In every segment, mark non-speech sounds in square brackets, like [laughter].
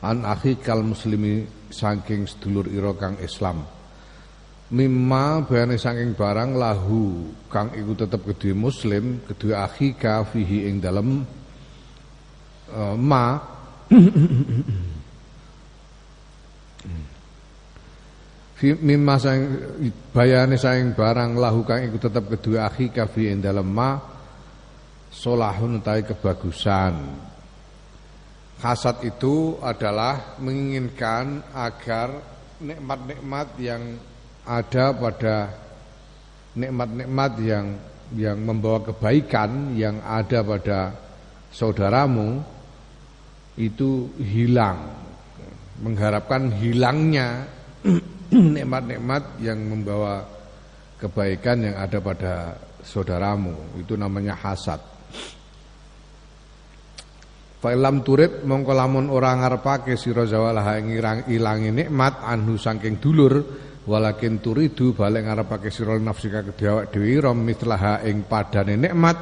an akhikal muslimi saking sedulur ira kang Islam. Mimma bayane saking barang lahu kang iku tetep kedue muslim, kedue akhika fihi ing dalem uh, ma mimma sang bayane saing barang lahu kang iku tetep kedua akhi kafi ing dalem ma solahun tai kebagusan hasad itu adalah menginginkan agar nikmat-nikmat yang ada pada nikmat-nikmat yang yang membawa kebaikan yang ada pada saudaramu itu hilang. Mengharapkan hilangnya [clears throat] nikmat-nikmat yang membawa kebaikan yang ada pada saudaramu. Itu namanya hasad Fa'ilam turib mongko lamun ora ngarepake sira zawalah ngirang nikmat anhu saking dulur walakin turidu balik ngarepake sira nafsika kedhe awak dhewe rom mitlaha ing padane nikmat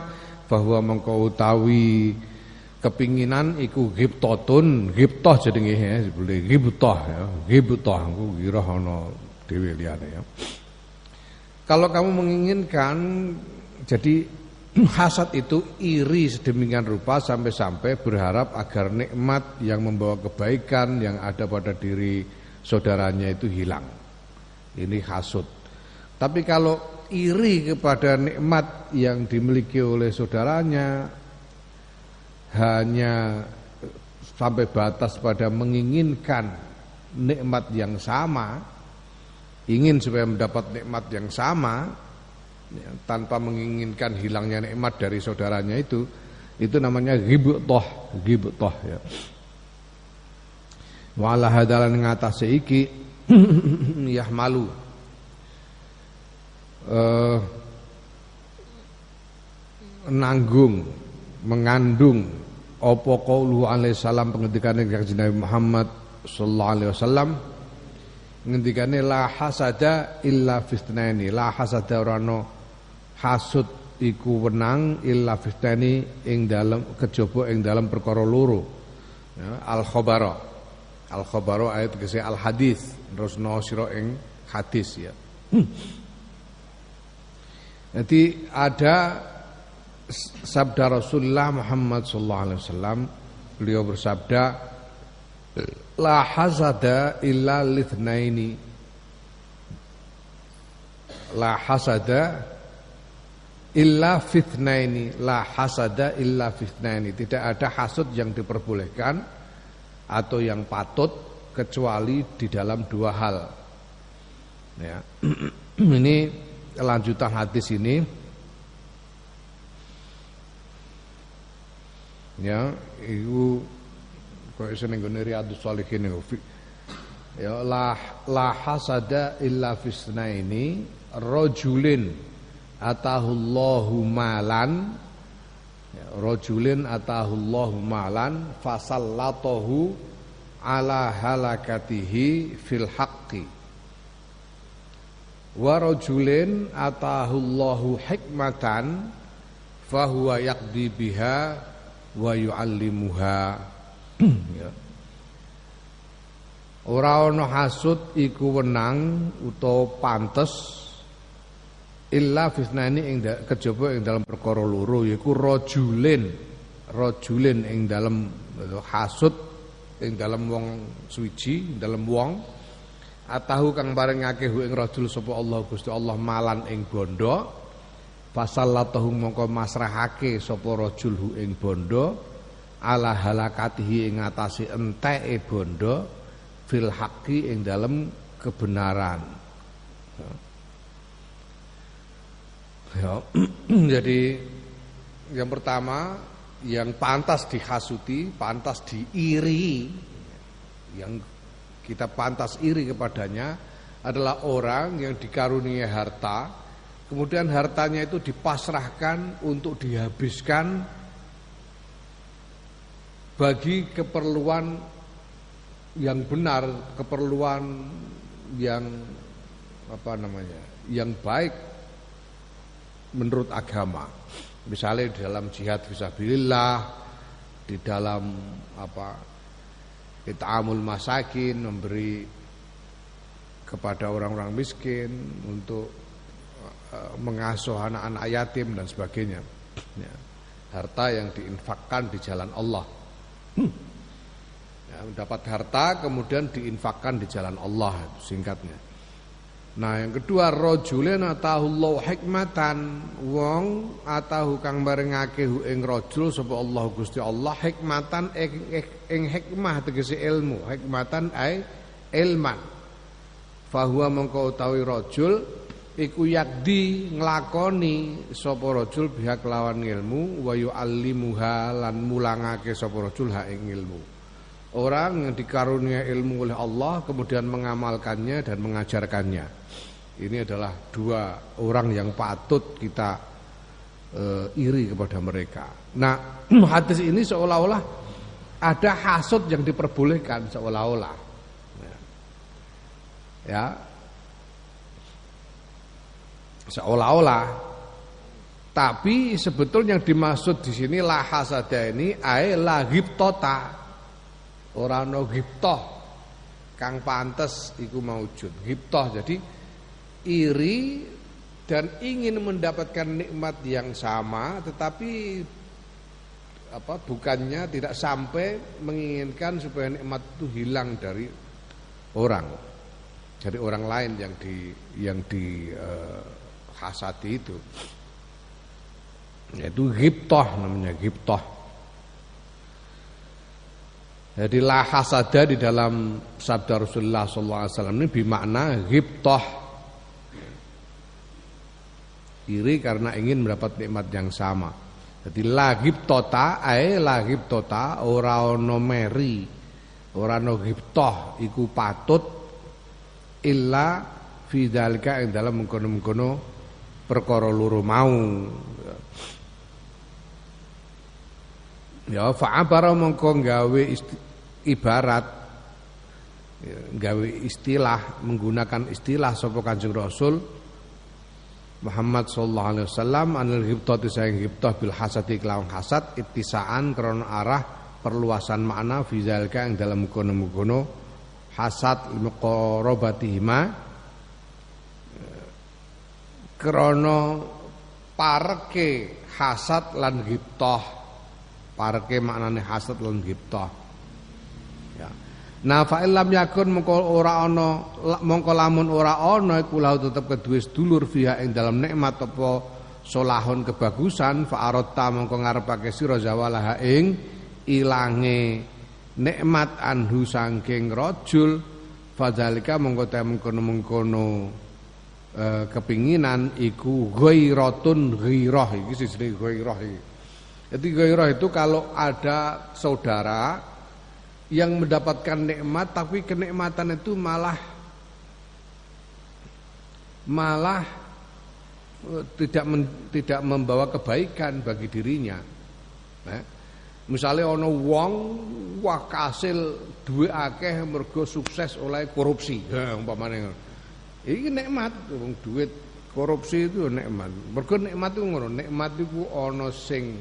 bahwa mongko utawi kepinginan iku ghibtatun ghibtah jenenge ya sebule ghibtah ya ghibtah aku kira ana dhewe liyane ya. Kalau kamu menginginkan jadi hasad itu iri sedemikian rupa sampai-sampai berharap agar nikmat yang membawa kebaikan yang ada pada diri saudaranya itu hilang. Ini hasud. Tapi kalau iri kepada nikmat yang dimiliki oleh saudaranya hanya sampai batas pada menginginkan nikmat yang sama, ingin supaya mendapat nikmat yang sama ya, tanpa menginginkan hilangnya nikmat dari saudaranya itu, itu namanya ghibtah, ghibtah ya. Wala hadalan ngatasi iki [clears throat] yahmalu uh, nanggung mengandung apa qaulu alaihi salam pengendikane Kanjeng Nabi Muhammad sallallahu alaihi wasallam ngendikane la hasada illa fitnani la hasada orano hasud iku wenang illa fitnani ing dalam kejaba ing dalam perkara loro. Ya, al khabara al khabara ayat kese al hadis terus no sira ing hadis ya. Jadi ada sabda Rasulullah Muhammad sallallahu alaihi wasallam. Beliau bersabda la hasada illa lithnaini. La hasada illa fitnaini la hasada illa fitnaini. Tidak ada hasud yang diperbolehkan atau yang patut kecuali di dalam dua hal. Ya. [clears throat] Ini kelanjutan hadis ini. Ya iku kaya seneng gone riyadhus shalihin ya la la hasada illa fisnaini rajulin atahullahu malan. Ya, rajulin atahullahu malan fasallatahu ala halakatihi fil haqqi. Wa rajulin atahullahu hikmatan fahuwa yaqdi biha wa yu'allimuha. [clears throat] Ya. Ora ana hasud iku wenang utawa pantes illa fisnani ing kejaba ing dalam perkara loro yaiku rajulin rajulin ing dalam hasud ing dalam wong suci dalam wong. Atahu kang barengake ing rajul sapa Allah Gusti Allah malan ing bondo. Fasallatahu mongko masrahake sapa rajul hu ing bondo. Ala halakatihi ing atase enteke bondo. Fil haqqi ing dalem kebenaran ya. [clears throat] jadi yang pertama yang pantas dihasuti, pantas diiri yang kita pantas iri kepadanya adalah orang yang dikaruniai harta, kemudian hartanya itu dipasrahkan untuk dihabiskan bagi keperluan yang benar, keperluan yang apa namanya, yang baik menurut agama. Misalnya di dalam jihad fisabilillah, di dalam apa It'amul masakin memberi kepada orang-orang miskin untuk uh, mengasuh anak-anak yatim dan sebagainya. Ya. Harta yang diinfakkan di jalan Allah. Ya, mendapat harta kemudian diinfakkan di jalan Allah singkatnya. Nah yang kedua rojulin atahullahu hikmatan. Wong atahu kang barengake hu ing rojul sapa Allah Gusti Allah hikmatan ing, hikmah tegese ilmu. Hikmatan ai ilman. Fahuwa mengko utawi rojul iku yakdi nglakoni sapa rojul biha kelawan ilmu wa yuallimuha lan mulangake sapa rojul ha ing ilmu Orang yang dikarunia ilmu oleh Allah kemudian mengamalkannya dan mengajarkannya. Ini adalah dua orang yang patut kita e, iri kepada mereka. Nah, [clears throat] hadis ini seolah-olah ada hasut yang diperbolehkan seolah-olah. Ya. Seolah-olah tapi sebetulnya yang dimaksud di sini lah hasada ini ai la ghibtota. Ora ghibtoh kang pantes iku maujud. Ghibtoh jadi iri dan ingin mendapatkan nikmat yang sama tetapi apa bukannya tidak sampai menginginkan supaya nikmat itu hilang dari orang. Dari orang lain yang di yang di uh, hasati itu. Yaitu ghibtah namanya ghibtah jadi la hasada di dalam sabda Rasulullah SAW ini bermakna ghibtah iri karena ingin mendapat nikmat yang sama. Jadi lagib tota ae lagib tota ora ono meri ora ono iku patut illa fi dzalika ing dalam mengkono-mengkono perkara loro mau. Ya fa'abara mengko gawe ibarat. Ya, gawe istilah menggunakan istilah sapa Kanjeng Rasul Muhammad sallallahu alaihi wasallam anil ghibtati sayang ghibtah bil hasadi kelawan hasad ittisaan krana arah perluasan makna fi zalika yang dalam kono-kono hasad muqarabatihima krana parke hasad lan ghibtah parke maknane hasad lan ghibtah Nah fa illam yakun mongko ora ana mongko lamun ora ana iku lahu tetep kedue sedulur fiha ing dalam nikmat apa solahun kebagusan fa aratta mongko ngarepake sira zawalah ing ilange nikmat anhu saking rajul fadzalika mongko te mengkono-mengkono e, kepinginan iku ghairatun ghairah iki siji ghairah iki. Jadi ghairah itu kalau ada saudara yang mendapatkan nikmat tapi kenikmatan itu malah malah eh, tidak men, tidak membawa kebaikan bagi dirinya. Nah, misalnya ono wong wah kasil duwe akeh mergo sukses oleh korupsi. Ya umpamane Iki nikmat wong duit korupsi itu nikmat. Mergo nikmat itu ngono, nikmat itu ono sing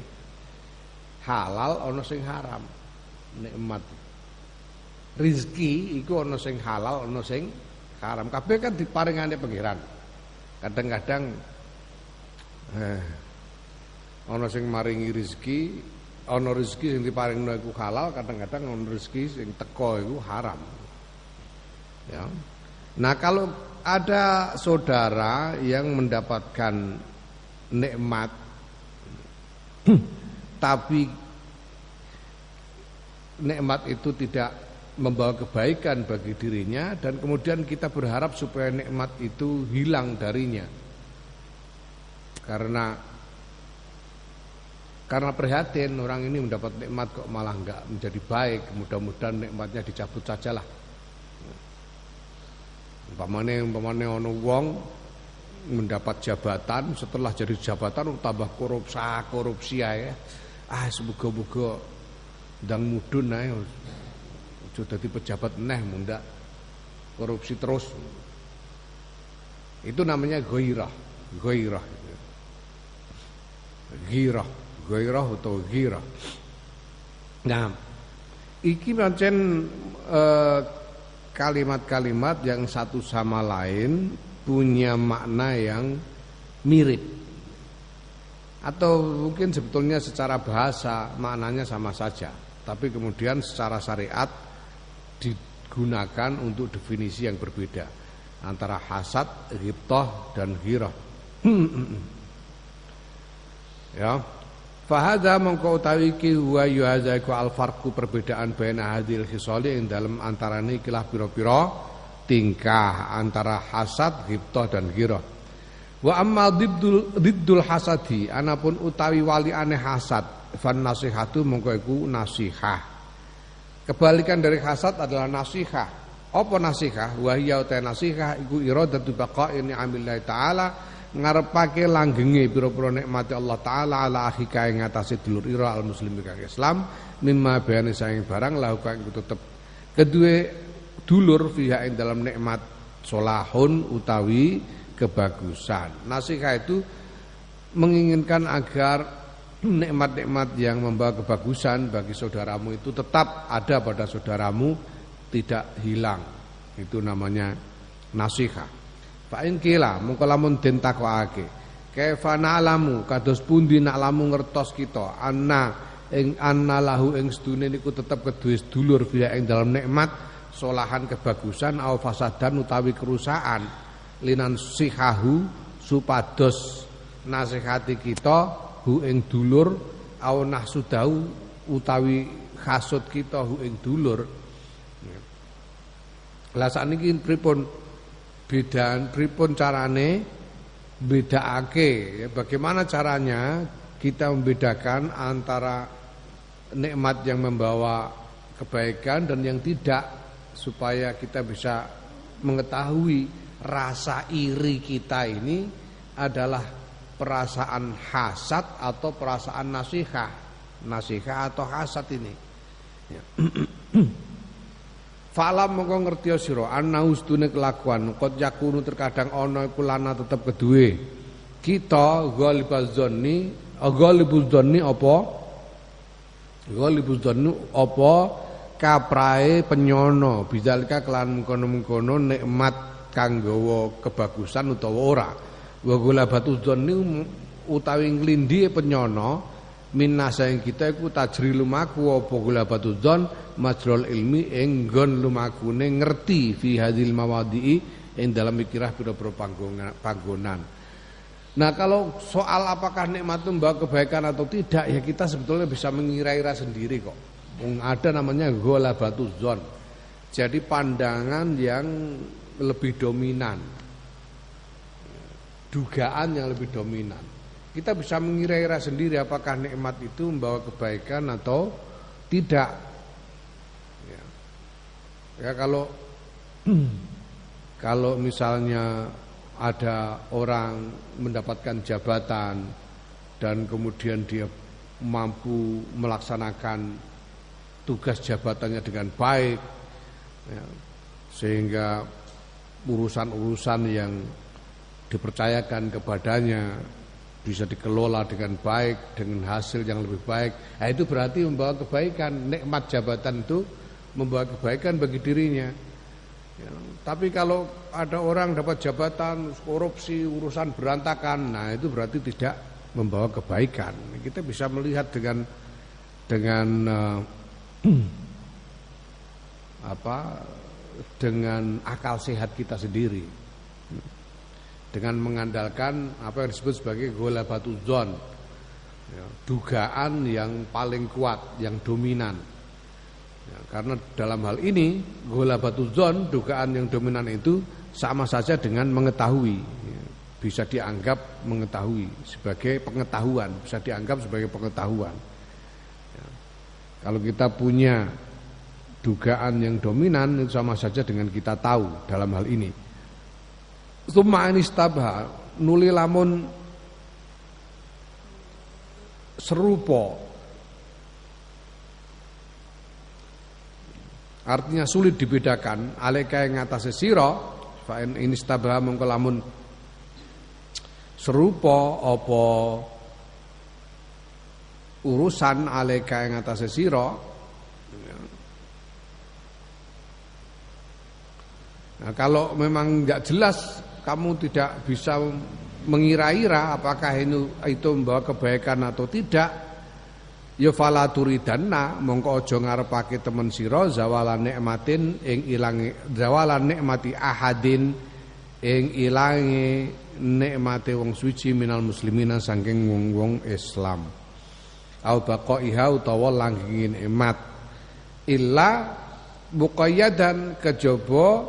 halal, ono sing haram. Nikmat rizki iku ana sing halal ana sing haram. Kabeh kan diparingane pangeran. Kadang-kadang eh ana sing maringi rizki ana rezeki sing diparingno iku halal kadang-kadang ana rezeki sing teko iku haram. Ya. Nah kalau ada saudara yang mendapatkan nikmat tapi nikmat itu tidak membawa kebaikan bagi dirinya dan kemudian kita berharap supaya nikmat itu hilang darinya. Karena karena prihatin orang ini mendapat nikmat kok malah enggak menjadi baik. Mudah-mudahan nikmatnya dicabut sajalah. Umpamane umpamane ono wong mendapat jabatan setelah jadi jabatan tambah korupsi korupsi ya ah semoga-moga ndang mudun ae aja dadi pejabat neh mundak korupsi terus. Itu namanya goirah goirah girah. Goirah atau girah. Nah iki pancen eh, kalimat-kalimat yang satu sama lain punya makna yang mirip. Atau mungkin sebetulnya secara bahasa maknanya sama saja. Tapi kemudian secara syariat digunakan untuk definisi yang berbeda antara hasad, ghibtah dan ghirah. [clears throat] ya. Fahadha mongko utawi iki huwa yuhadza iku al farqu perbedaan baina hadil khisali ing dalem antarane ikilah pira-pira tingkah antara hasad, ghibtah dan ghirah. Wa amma diddul diddul hasadi anapun utawi wali aneh hasad fan nasihatu mongko iku nasihah. Kebalikan dari hasad adalah nasihah. Apa nasihah? Wa hiya ta nasihah iku iradatu baqa'i ni'amillah taala ngarepake langgenge pira-pira nikmati Allah taala ala akhika ing atase dulur ira al muslimi kang Islam mimma bayane saing barang lahu kang tetep kedue dulur fiha ing dalam nikmat solahun utawi kebagusan. Nasihat itu menginginkan agar nikmat-nikmat yang membawa kebagusan bagi saudaramu itu tetap ada pada saudaramu tidak hilang. Itu namanya nasihat. Fa in kila mungko lamun den takokake. Kaifa na'lamu kados pundi nak lamu ngertos kita anna ing anna lahu ing sedune niku tetep kedue sedulur fiha ing dalam nikmat solahan kebagusan au fasadan utawi kerusakan linan sihahu supados nasihati kita hu ing dulur au nahsudahu utawi hasud kita hu ing dulur. Lah sakniki pripun? Bedan pripun carane bedaake ya bagaimana caranya kita membedakan antara nikmat yang membawa kebaikan dan yang tidak supaya kita bisa mengetahui rasa iri kita ini adalah perasaan hasad atau perasaan nasihah. Nasihah atau hasad ini. Ya. [clears throat] Falam mongko ngerti sira ana ustune kelakuan. Qad yakunu terkadang ana iku lana tetep kedue kita ghalibaz zanni ghalibuz zanni apa? Ghalibuz zanni apa? Kaprae penyono bidzalika kelan mengkono-mengkono nikmat kang kebagusan utawa ora wa batu dzanni utawi nglindhi penyono minasa yang kita iku tajri lumaku apa batu dzon majrul ilmi ing nggon lumakune ngerti fi hadil mawadi'i ing dalam mikirah pira-pira Nah kalau soal apakah nikmat itu membawa kebaikan atau tidak ya kita sebetulnya bisa mengira-ira sendiri kok ada namanya gola batu zon. Jadi pandangan yang lebih dominan. Dugaan yang lebih dominan. Kita bisa mengira-ira sendiri apakah nikmat itu membawa kebaikan atau tidak. Ya, ya kalau [clears throat] kalau misalnya ada orang mendapatkan jabatan dan kemudian dia mampu melaksanakan tugas jabatannya dengan baik ya, sehingga urusan-urusan yang dipercayakan kepadanya bisa dikelola dengan baik dengan hasil yang lebih baik. Nah, itu berarti membawa kebaikan. Nikmat jabatan itu membawa kebaikan bagi dirinya. Ya, tapi kalau ada orang dapat jabatan korupsi urusan berantakan nah itu berarti tidak membawa kebaikan. Kita bisa melihat dengan dengan uh, [clears throat] apa dengan akal sehat kita sendiri dengan mengandalkan apa yang disebut sebagai gola batu zon ya, dugaan yang paling kuat yang dominan ya, karena dalam hal ini gola batu zon dugaan yang dominan itu sama saja dengan mengetahui ya. bisa dianggap mengetahui sebagai pengetahuan, bisa dianggap sebagai pengetahuan. Ya. Kalau kita punya dugaan yang dominan itu sama saja dengan kita tahu dalam hal ini. Summa anistabha nuli lamun serupa. Artinya sulit dibedakan. Alaika yang atas sira fa in istabha mongko lamun serupa apa urusan alaika yang atas sira. Nah, kalau memang nggak jelas kamu tidak bisa mengira-ira apakah itu itu membawa kebaikan atau tidak, ya fala turidanna mongko aja ngarepake temen sira zawalan nikmatin ing ilange zawalan nikmati ahadin ing ilange nikmate wong suci minal muslimina saking wong-wong Islam. Au baqaiha utawa langgengin nikmat illa muqayyadan kejaba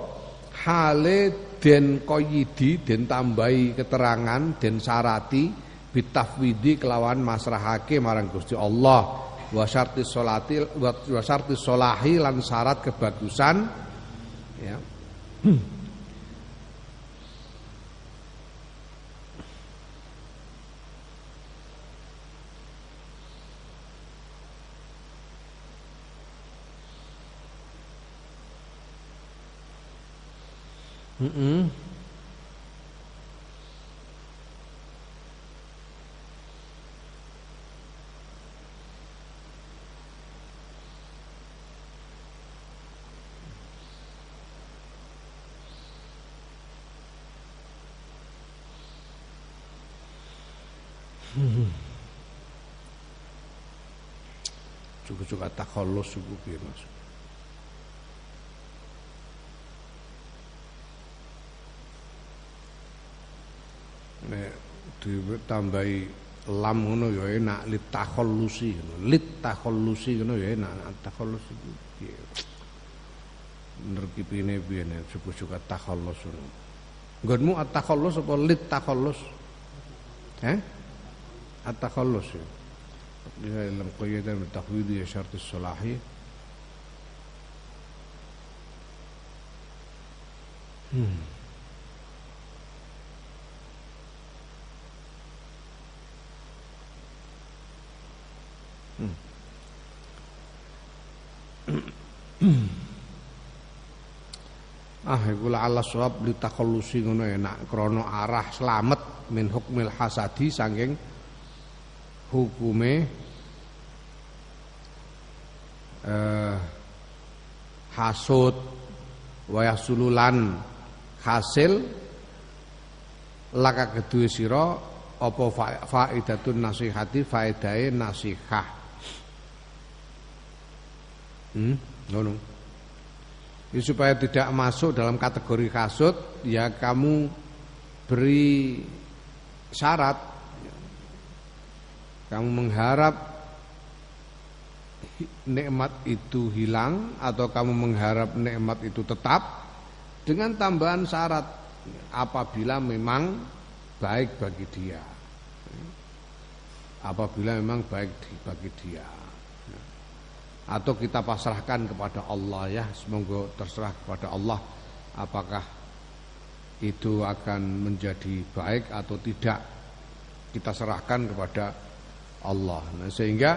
hale den qayyidi den tambahi keterangan den syarati bitafwidi kelawan masrahake marang Gusti Allah. Wa syarti salati wa syarti solahi lan syarat kebagusan. Ya Mm-mm. Juga-juga takhalus suku piye Mas. Nek ditambahi lam ngono ya enak lit takhallusi ngono. Lit takhallusi ngono ya enak takhallus iku piye. Bener ki pine piye nek suku-suku takhallus ngono. Nggonmu at-takhallus apa lit takhallus? Eh? التخلص لم قيدا بالتقويد شرط الصلاحية Ah iku ala suwab li takhallusi ngono enak krana arah slamet min hukmil hasadi saking hukume eh, hasud wayah sululan hasil laka kedue sira apa faidatun nasihati faedahe nasihah hmm ngono ya, supaya tidak masuk dalam kategori kasut ya kamu beri syarat kamu mengharap nikmat itu hilang atau kamu mengharap nikmat itu tetap dengan tambahan syarat apabila memang baik bagi dia. Apabila memang baik bagi dia. Atau kita pasrahkan kepada Allah ya, semoga terserah kepada Allah apakah itu akan menjadi baik atau tidak. Kita serahkan kepada Allah. Nah, sehingga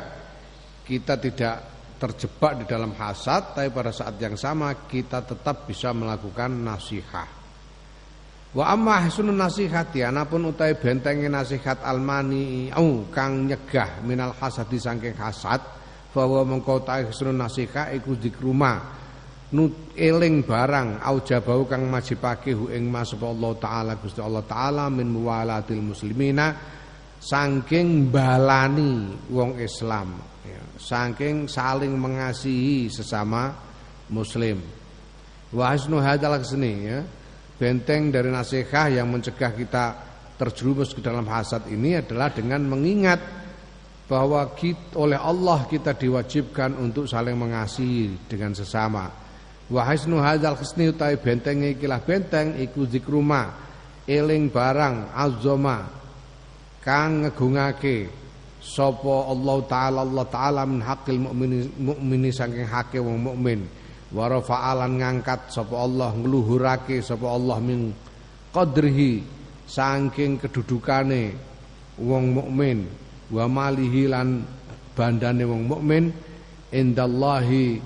kita tidak terjebak di dalam hasad, tapi pada saat yang sama kita tetap bisa melakukan nasihat. Wa amma hasunun nasihati anapun utai bentengi nasihat almani au kang nyegah minal hasadi saking hasad bahwa mengkau ta hasunun nasihat iku dikruma nut eling barang au jabau kang majibake hu ing mas Allah taala Gusti Allah taala min muwalatil muslimina saking balani wong Islam. Ya, saking saling mengasihi sesama muslim. Wa hasnu hadzal ya. Benteng dari nasihat yang mencegah kita terjerumus ke dalam hasad ini adalah dengan mengingat bahwa kita, oleh Allah kita diwajibkan untuk saling mengasihi dengan sesama. Wa hasnu hadzal utai benteng ikilah benteng iku zikruma eling barang azoma kang ngegungake sapa Allah taala Allah taala min haqqil mukmini mukmini saking hake wong mukmin wa rafa'alan ngangkat sapa Allah ngluhurake sapa Allah min qadrihi saking kedudukane wong mukmin wa malihi lan bandane wong mukmin indallahi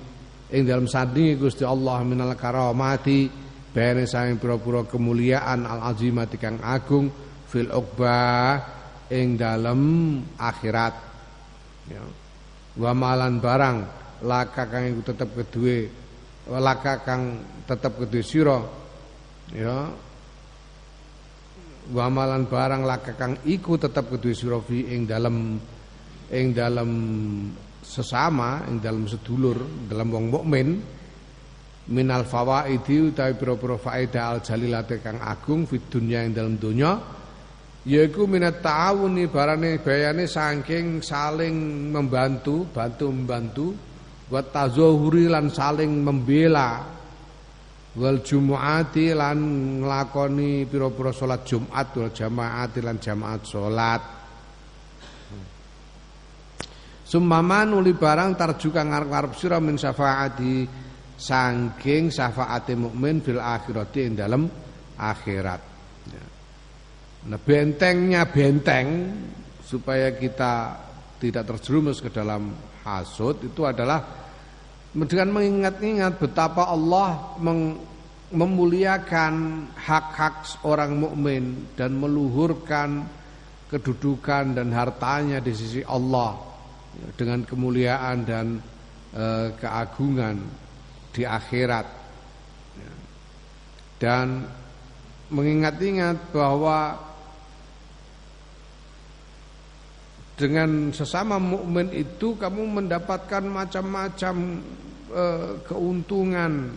ing dalam sandingi Gusti Allah minal karamati bene saking pira-pira kemuliaan al azimati kang agung fil uqba ing dalam akhirat. Ya. Wa malan barang laka kang iku tetep kedue laka kang tetep kedue sira. Ya wa malan barang laka kang. Iku tetep kedue sira fi ing dalam ing dalam sesama ing dalam sedulur dalam wong mukmin. Minal fawaidi utawi pira-pira faedah al jalilate kang agung fid dunya ing dalam donya yaiku minat ta'awuni barane bayane saking saling membantu bantu membantu wa tazahuri lan saling membela wal jumuati lan nglakoni pira-pira salat Jumat wal jamaat lan jamaat salat Summaman uli barang tarju kang ngarep-ngarep sira min syafaati saking syafaate mukmin fil akhirati ing dalem akhirat. Ya. Nah, bentengnya benteng supaya kita tidak terjerumus ke dalam hasud itu adalah dengan mengingat-ingat betapa Allah memuliakan hak-hak orang mukmin dan meluhurkan kedudukan dan hartanya di sisi Allah dengan kemuliaan dan e, keagungan di akhirat. Dan mengingat-ingat bahwa dengan sesama mukmin itu kamu mendapatkan macam-macam e, keuntungan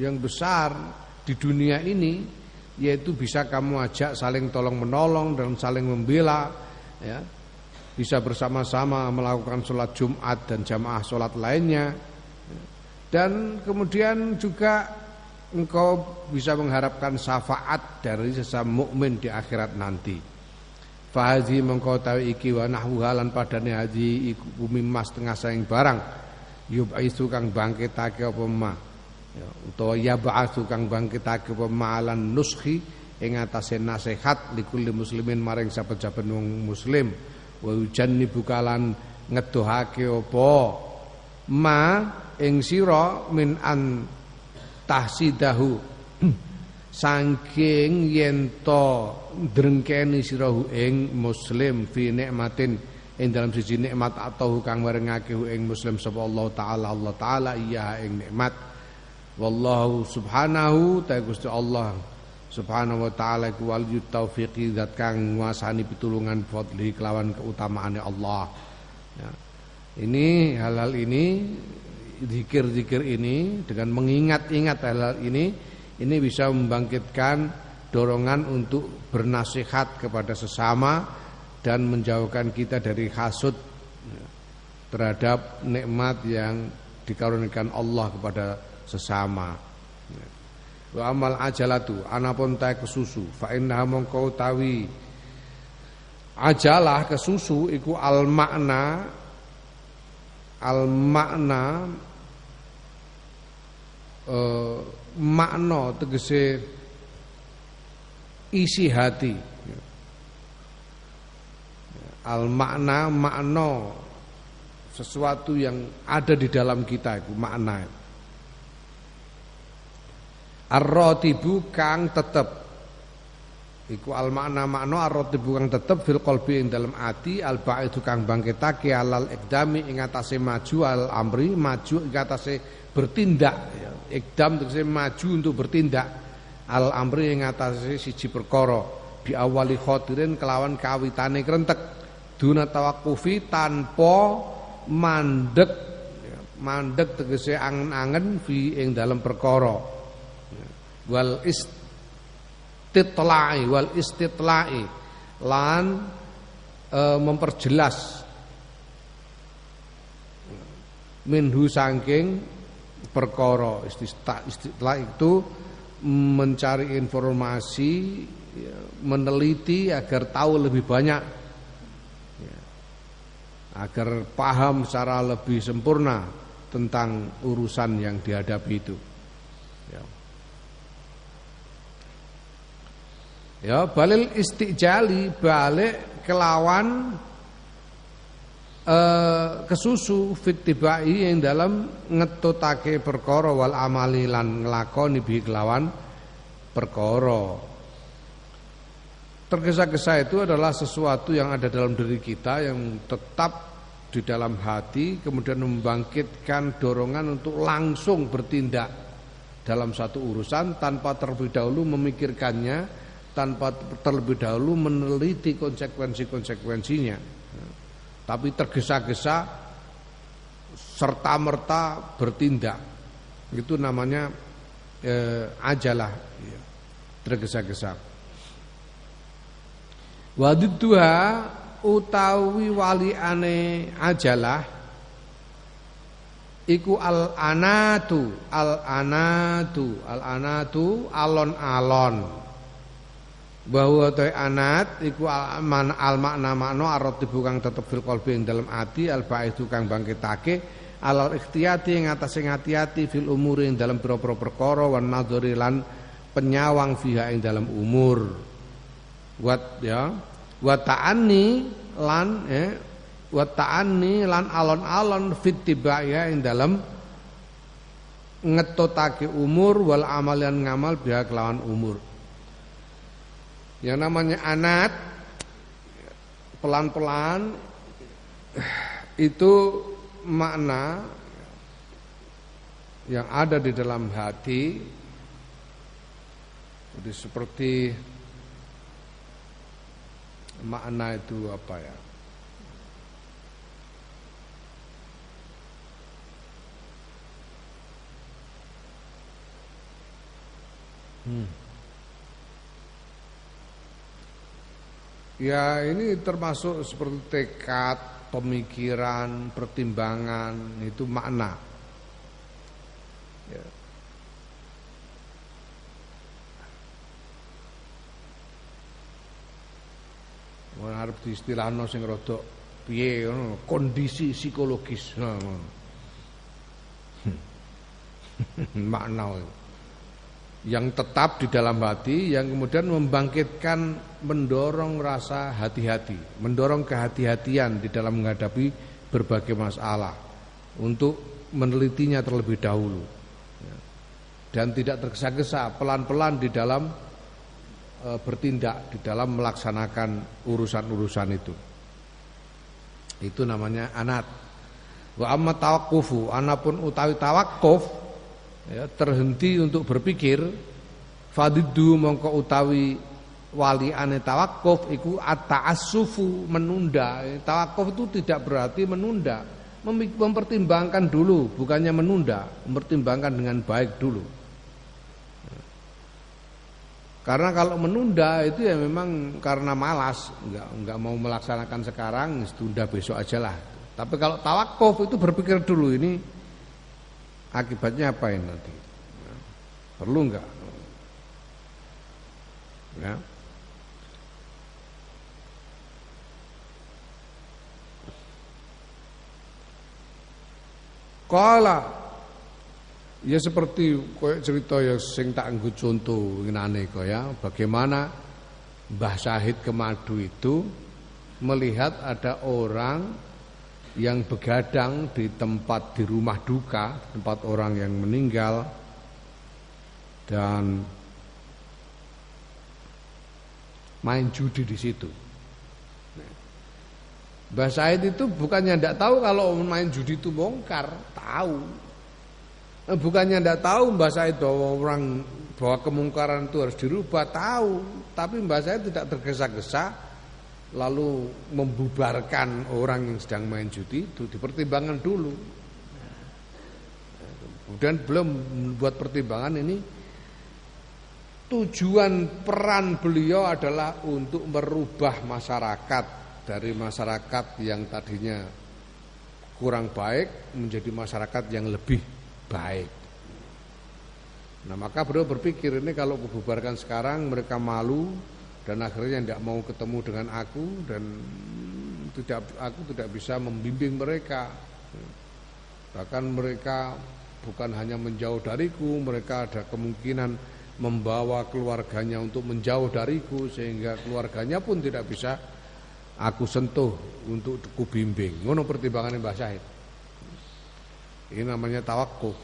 yang besar di dunia ini yaitu bisa kamu ajak saling tolong menolong dan saling membela ya bisa bersama-sama melakukan sholat Jumat dan jamaah sholat lainnya dan kemudian juga engkau bisa mengharapkan syafaat dari sesama mukmin di akhirat nanti. Fahazi mengkau tahu iki wa nahwu halan padane haji iku mas tengah saing barang. Yubaisu kang bangkitake apa ma? Ya, utawa ya ba'atsu kang bangkitake apa ma'alan nuskhi ing atase nasihat likulli muslimin maring saben-saben wong muslim. Wa ujanni bukalan ngedohake apa ma ing sira min an tahsidahu saking yen to drengkeni sirahu ing muslim fi nikmatin ing dalam siji nikmat atau kang merengake ing muslim sapa Allah taala Allah taala iya ing nikmat wallahu subhanahu ta Gusti Allah Subhanahu wa taala iku waliyut taufiqi zat kang nguasani pitulungan fadli kelawan keutamaane Allah. Ya. Ini hal-hal ini zikir-zikir ini dengan mengingat-ingat hal-hal ini ini bisa membangkitkan dorongan untuk bernasihat kepada sesama dan menjauhkan kita dari hasud ya, terhadap nikmat yang dikarunikan Allah kepada sesama. Wa amal ajalatu anapun ta kesusu fa innaha mongko tawi ajalah kesusu iku al makna al makna eh, makna tegese isi hati. Al makna makna sesuatu yang ada di dalam kita itu makna. Ar-ratibu kang tetep. Iku al makna makna ar-ratibu kang tetep fil qalbi ing dalam ati al ba'idu kang bangkitake alal ikdami ing atase maju al amri maju ing atase bertindak. Ya. Ikdam tegese maju untuk bertindak. Al amri ing atase siji perkara. Bi awali khatirin kelawan kawitane krentek. Duna tawakufi tanpa mandek. Ya. mandek tegese angen-angen fi ing dalam perkara. Wal istitla'i wal istitla'i. Lan e, memperjelas. Minhu sangking perkara istitla itu mencari informasi ya, meneliti agar tahu lebih banyak ya, agar paham secara lebih sempurna tentang urusan yang dihadapi itu. Ya. Ya, balil istijali balik kelawan eh, kesusu fitibai yang dalam ngetutake perkara wal amali lan nglakoni bi kelawan perkara. Tergesa-gesa itu adalah sesuatu yang ada dalam diri kita yang tetap di dalam hati kemudian membangkitkan dorongan untuk langsung bertindak dalam satu urusan tanpa terlebih dahulu memikirkannya, tanpa terlebih dahulu meneliti konsekuensi-konsekuensinya. Tapi tergesa-gesa serta merta bertindak. Itu namanya eh, ajalah, ya, tergesa-gesa. Wadidduha utawi waliane ajalah iku al anatu al anatu al anatu alon-alon bahwa toy anat iku al, man, al makna makna arot kang tetep fil qalbi ing dalam ati al ba'id kang bangkitake al ikhtiyati ing atase ngati-ati fil umuri ing dalam pira-pira perkara wan penyawang fiha ing dalam umur Wat ya wa ta'anni lan ya wa ta'anni lan alon-alon fit ya ing dalam ngetotake umur wal amalian ngamal biha kelawan umur. Yang namanya anak pelan-pelan itu makna yang ada di dalam hati jadi seperti makna itu apa ya? Hmm. Ya ini termasuk seperti tekad, pemikiran, pertimbangan itu makna. Ya. Ora arep diistilahno sing rada piye kondisi psikologis. [laughs] Makna yang tetap di dalam hati yang kemudian membangkitkan mendorong rasa hati-hati, mendorong kehati-hatian di dalam menghadapi berbagai masalah untuk menelitinya terlebih dahulu dan tidak tergesa-gesa pelan-pelan di dalam e, bertindak di dalam melaksanakan urusan-urusan itu. Itu namanya anat. Wa amma tawakkufu, anapun utawi tawakuf ya, terhenti untuk berpikir fadidu mongko utawi wali ane tawakuf iku at-ta'assufu menunda. Tawakuf itu tidak berarti menunda, mempertimbangkan dulu, bukannya menunda, mempertimbangkan dengan baik dulu. Karena kalau menunda itu ya memang karena malas, nggak nggak mau melaksanakan sekarang, tunda besok aja lah. Tapi kalau tawakuf itu berpikir dulu ini akibatnya apa ini nanti, ya, perlu nggak? Ya. Kala Ya seperti koyok cerita ya sing tak nggo contoh ngenane ya bagaimana Mbah Syahid Kemadu itu melihat ada orang yang begadang di tempat di rumah duka, tempat orang yang meninggal dan main judi di situ. Mbah Syahid itu bukannya tidak tahu kalau main judi itu bongkar, tahu. Eh, bukannya tidak tahu Mbak Said bahwa orang bahwa kemungkaran itu harus dirubah tahu, tapi Mbak Said tidak tergesa-gesa lalu membubarkan orang yang sedang main judi itu dipertimbangkan dulu. Kemudian belum membuat pertimbangan ini tujuan peran beliau adalah untuk merubah masyarakat dari masyarakat yang tadinya kurang baik menjadi masyarakat yang lebih baik. Nah maka beliau berpikir ini kalau kububarkan sekarang mereka malu dan akhirnya tidak mau ketemu dengan aku dan tidak aku tidak bisa membimbing mereka. Bahkan mereka bukan hanya menjauh dariku mereka ada kemungkinan membawa keluarganya untuk menjauh dariku sehingga keluarganya pun tidak bisa aku sentuh untuk ku bimbing. Ngono pertimbangan Mbah Syahid. Ini namanya tawakuf.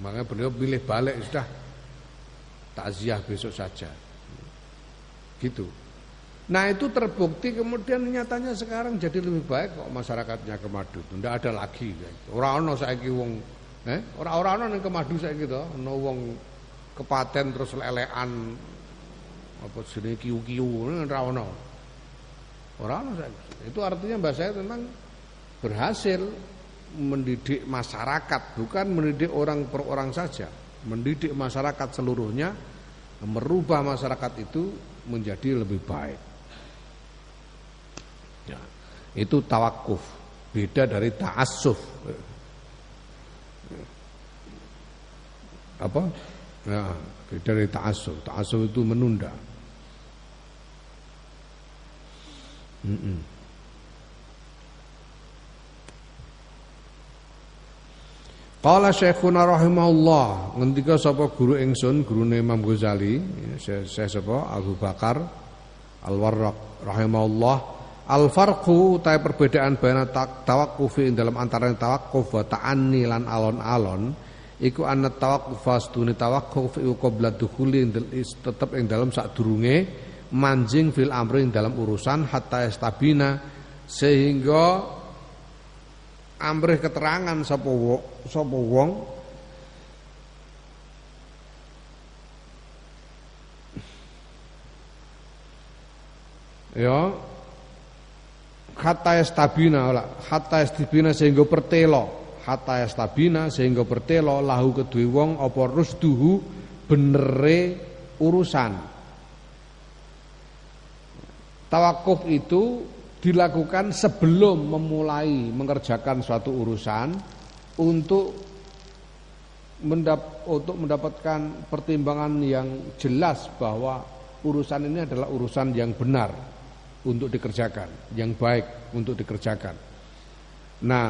Makanya beliau pilih balik sudah. Takziah besok saja Gitu. Nah itu terbukti kemudian nyatanya sekarang jadi lebih baik kok masyarakatnya ke Madu. Tidak ada lagi. Orang ono saya wong, eh? orang orang ono yang ke Madu saya gitu, ono wong kepaten terus lelean apa sini kiu kiu, orang ono. Orang ono saya. Itu artinya bahasa saya tentang berhasil mendidik masyarakat, bukan mendidik orang per orang saja, mendidik masyarakat seluruhnya, merubah masyarakat itu menjadi lebih baik. Ya, itu tawakuf, beda dari ta'assuf. Apa? Ya, beda dari ta'assuf. Ta'assuf itu menunda. Mm -mm. Qala Syekhuna rahimahullah. Ngendika sapa guru ingsun gurune Imam Ghazali saya, sapa Abu Bakar Al-Warraq rahimahullah. Al farqu ta perbedaan baina tawaqquf ing dalam antara tawaqquf wa ta'anni lan alon-alon iku anna tawaqquf fastune tawaqquf iku qabla dukhuli tetep ing dalam sadurunge manjing fil amri ing dalam urusan hatta estabina sehingga amrih keterangan sapa sapa wong. Ya. Kata estabina lah kata estabina sehingga pertelo kata estabina sehingga pertelo lahu kedue wong apa rusduhu benere urusan. Tawakuf itu dilakukan sebelum memulai mengerjakan suatu urusan untuk mendap untuk mendapatkan pertimbangan yang jelas bahwa urusan ini adalah urusan yang benar untuk dikerjakan, yang baik untuk dikerjakan. Nah,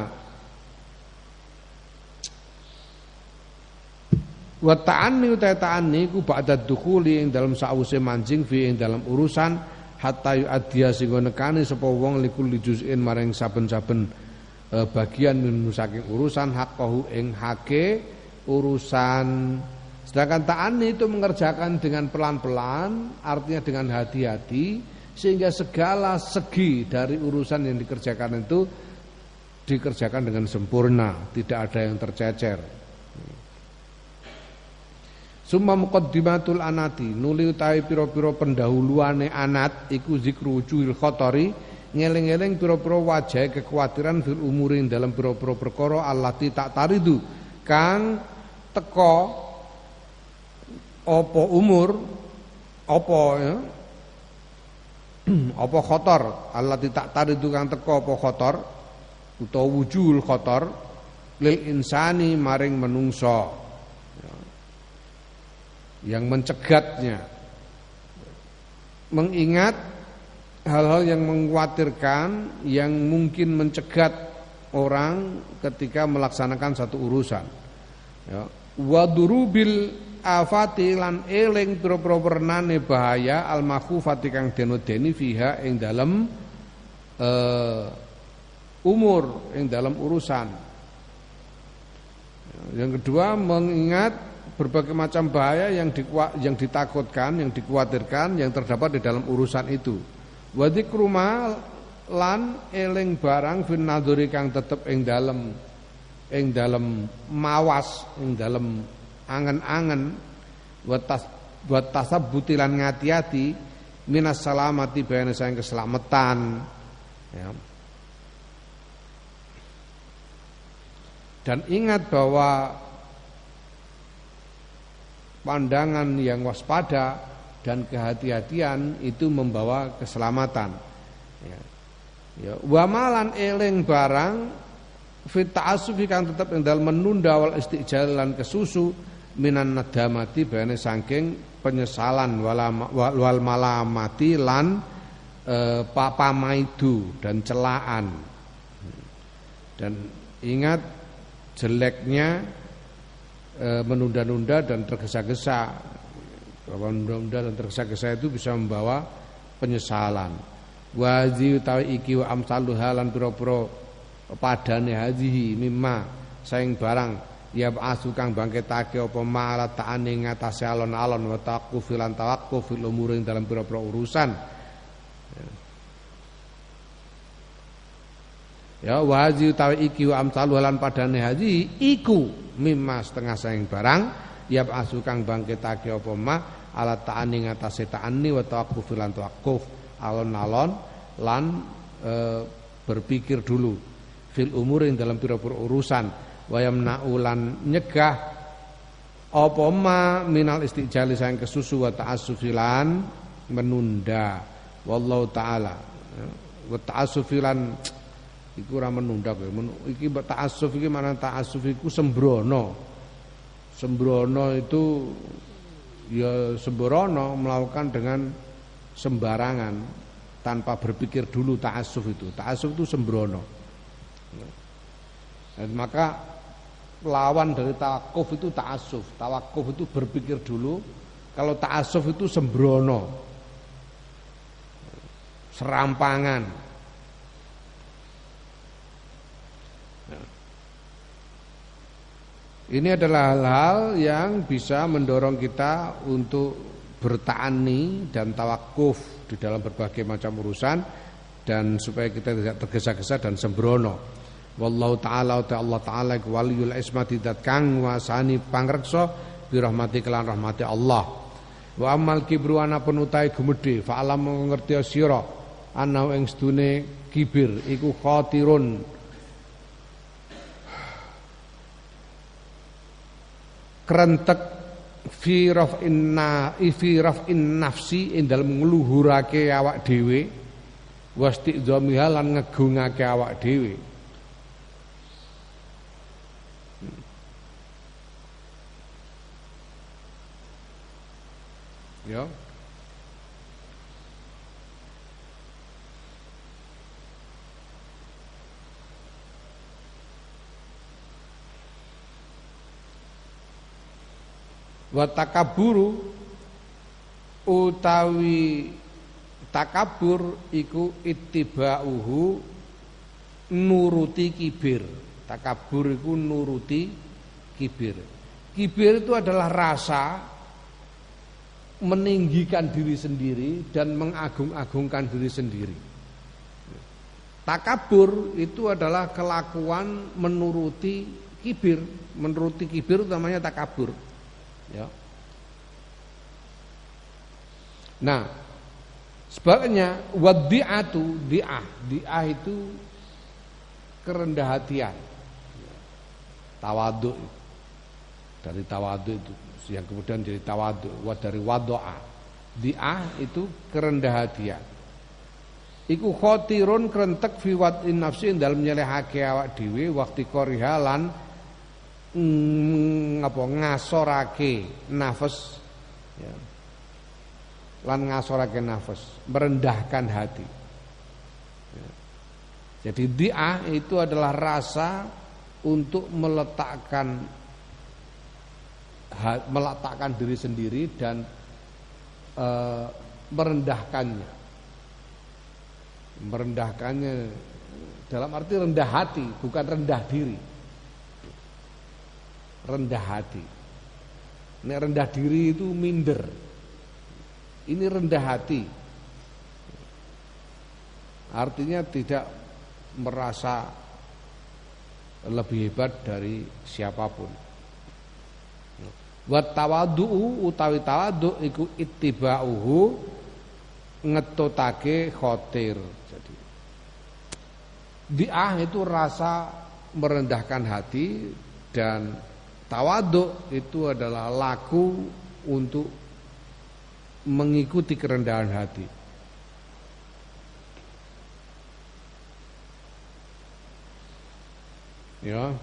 wa ta'anni uta ta'anni ku ba'da dukhuli ing dalam sause manjing fi ing dalam urusan hatta yu'addiya sehingga nekani sapa wong likulli juz'in maring saben-saben e, bagian min saking urusan haqqahu ing hake urusan. Sedangkan ta'ani itu mengerjakan dengan pelan-pelan artinya dengan hati-hati sehingga segala segi dari urusan yang dikerjakan itu dikerjakan dengan sempurna tidak ada yang tercecer Summa muqaddimatul anati nuli utawi pira-pira pendahuluane anat iku zikru wujuhil khotori ngeling-eling pira-pira wajah kekhawatiran fil umurin dalam pira-pira perkara allati tak taridu. Kang teko apa umur apa ya? Apa khotor allati tak taridu kang teko apa khotor utawa wujuhul khotor lil insani maring menungso yang mencegatnya. Mengingat hal-hal yang mengkhawatirkan yang mungkin mencegat orang ketika melaksanakan satu urusan. Ya. Wadurubil afati lan eling pira-pira bahaya al makhufati kang denodeni fiha ing dalam uh, umur ing dalam urusan. Yang kedua mengingat berbagai macam bahaya yang yang ditakutkan, yang dikhawatirkan yang terdapat di dalam urusan itu. Wadikruma lan eling barang fin naduri kang tetep ing dalam ing dalam mawas ing dalam angen-angen watas buat tasab butilan ngati-hati minas salamati bayana sayang keselamatan ya. dan ingat bahwa pandangan yang waspada dan kehati-hatian itu membawa keselamatan. Ya. Ya, wamalan eling barang fit ta'assufi kang tetep ing menunda wal istijal lan kesusu minan nadamati bane saking penyesalan wal malamati lan e, papamaidu dan celaan dan ingat jeleknya menunda-nunda dan tergesa-gesa. Menunda-nunda dan tergesa-gesa itu bisa membawa penyesalan. Wazi utawi iki wa amsalu halan pira-pira padane hazihi mimma saing barang ya asu kang bangkitake apa ma'ala ta'ane ngatasé alon-alon wa taquf lan tawaqquf fil umur dalam pira-pira urusan Ya wazi utawi iki wa amsalu lan haji iku mimma setengah saing barang ya asu kang bangkitake apa ma ala ta'ani ngatasé ta'ani wa tawaqquf lan tawaqquf alon-alon lan e, berpikir dulu. Fil umur yang dalam pira-pira urusan wayamna ulan nyegah apa ma minal istijali sayang kesusu wa ta'assufilan menunda. Wallahu taala wa ta'assufilan iku ora menunda kowe. Iki ta'assuf iki mana ta'assuf iku sembrono. Sembrono itu ya sembrono melakukan dengan sembarangan tanpa berpikir dulu ta'assuf itu. Ta'assuf itu sembrono. Dan maka lawan dari tawakuf itu ta'asuf tawakuf itu berpikir dulu. Kalau ta'asuf itu sembrono. Serampangan ini adalah hal-hal yang bisa mendorong kita untuk bertani dan tawakuf di dalam berbagai macam urusan dan supaya kita tidak tergesa-gesa dan sembrono. Wallahu taala ta Allah taala waliyul ismati dat kang wasani pangreksa bi rahmati kelan rahmati Allah. Wa amal kibru ana penutai gumedhe fa alam ngerti sira ana ing sedune kibir iku khatirun krentek fi raf'inna fi raf'in nafsi ing dalem ngluhurake awak dhewe wastiqdhamiha lan ngegungake awak dhewe Ya. Wa takaburu utawi takabur iku ittiba'uhu nuruti kibir. Takabur iku nuruti kibir. Kibir itu adalah rasa meninggikan diri sendiri dan mengagung-agungkan diri sendiri. Takabur itu adalah kelakuan menuruti kibir, menuruti kibir namanya takabur. Ya. Nah, sebabnya wadi'atu di'ah, di'ah itu kerendah hatian. Tawaduk dari tawaduk itu. Yang kemudian jadi tawadu wa dari wadoa diah itu kerendah hatian. Iku khotirun kerentek fi wadin nafsi dalam nyelehake awak dhewe waktu korihalan mm, apa ngasorake nafas ya. lan ngasorake nafas merendahkan hati ya. jadi diah itu adalah rasa untuk meletakkan meletakkan diri sendiri dan e, merendahkannya. Merendahkannya dalam arti rendah hati, bukan rendah diri. Rendah hati. Ini rendah diri itu minder. Ini rendah hati. Artinya tidak merasa lebih hebat dari siapa pun. Wa tawadhu utawi tawadhu iku ittiba'uhu ngetotake khotir. Jadi diah itu rasa merendahkan hati dan tawadhu itu adalah laku untuk mengikuti kerendahan hati. Ya.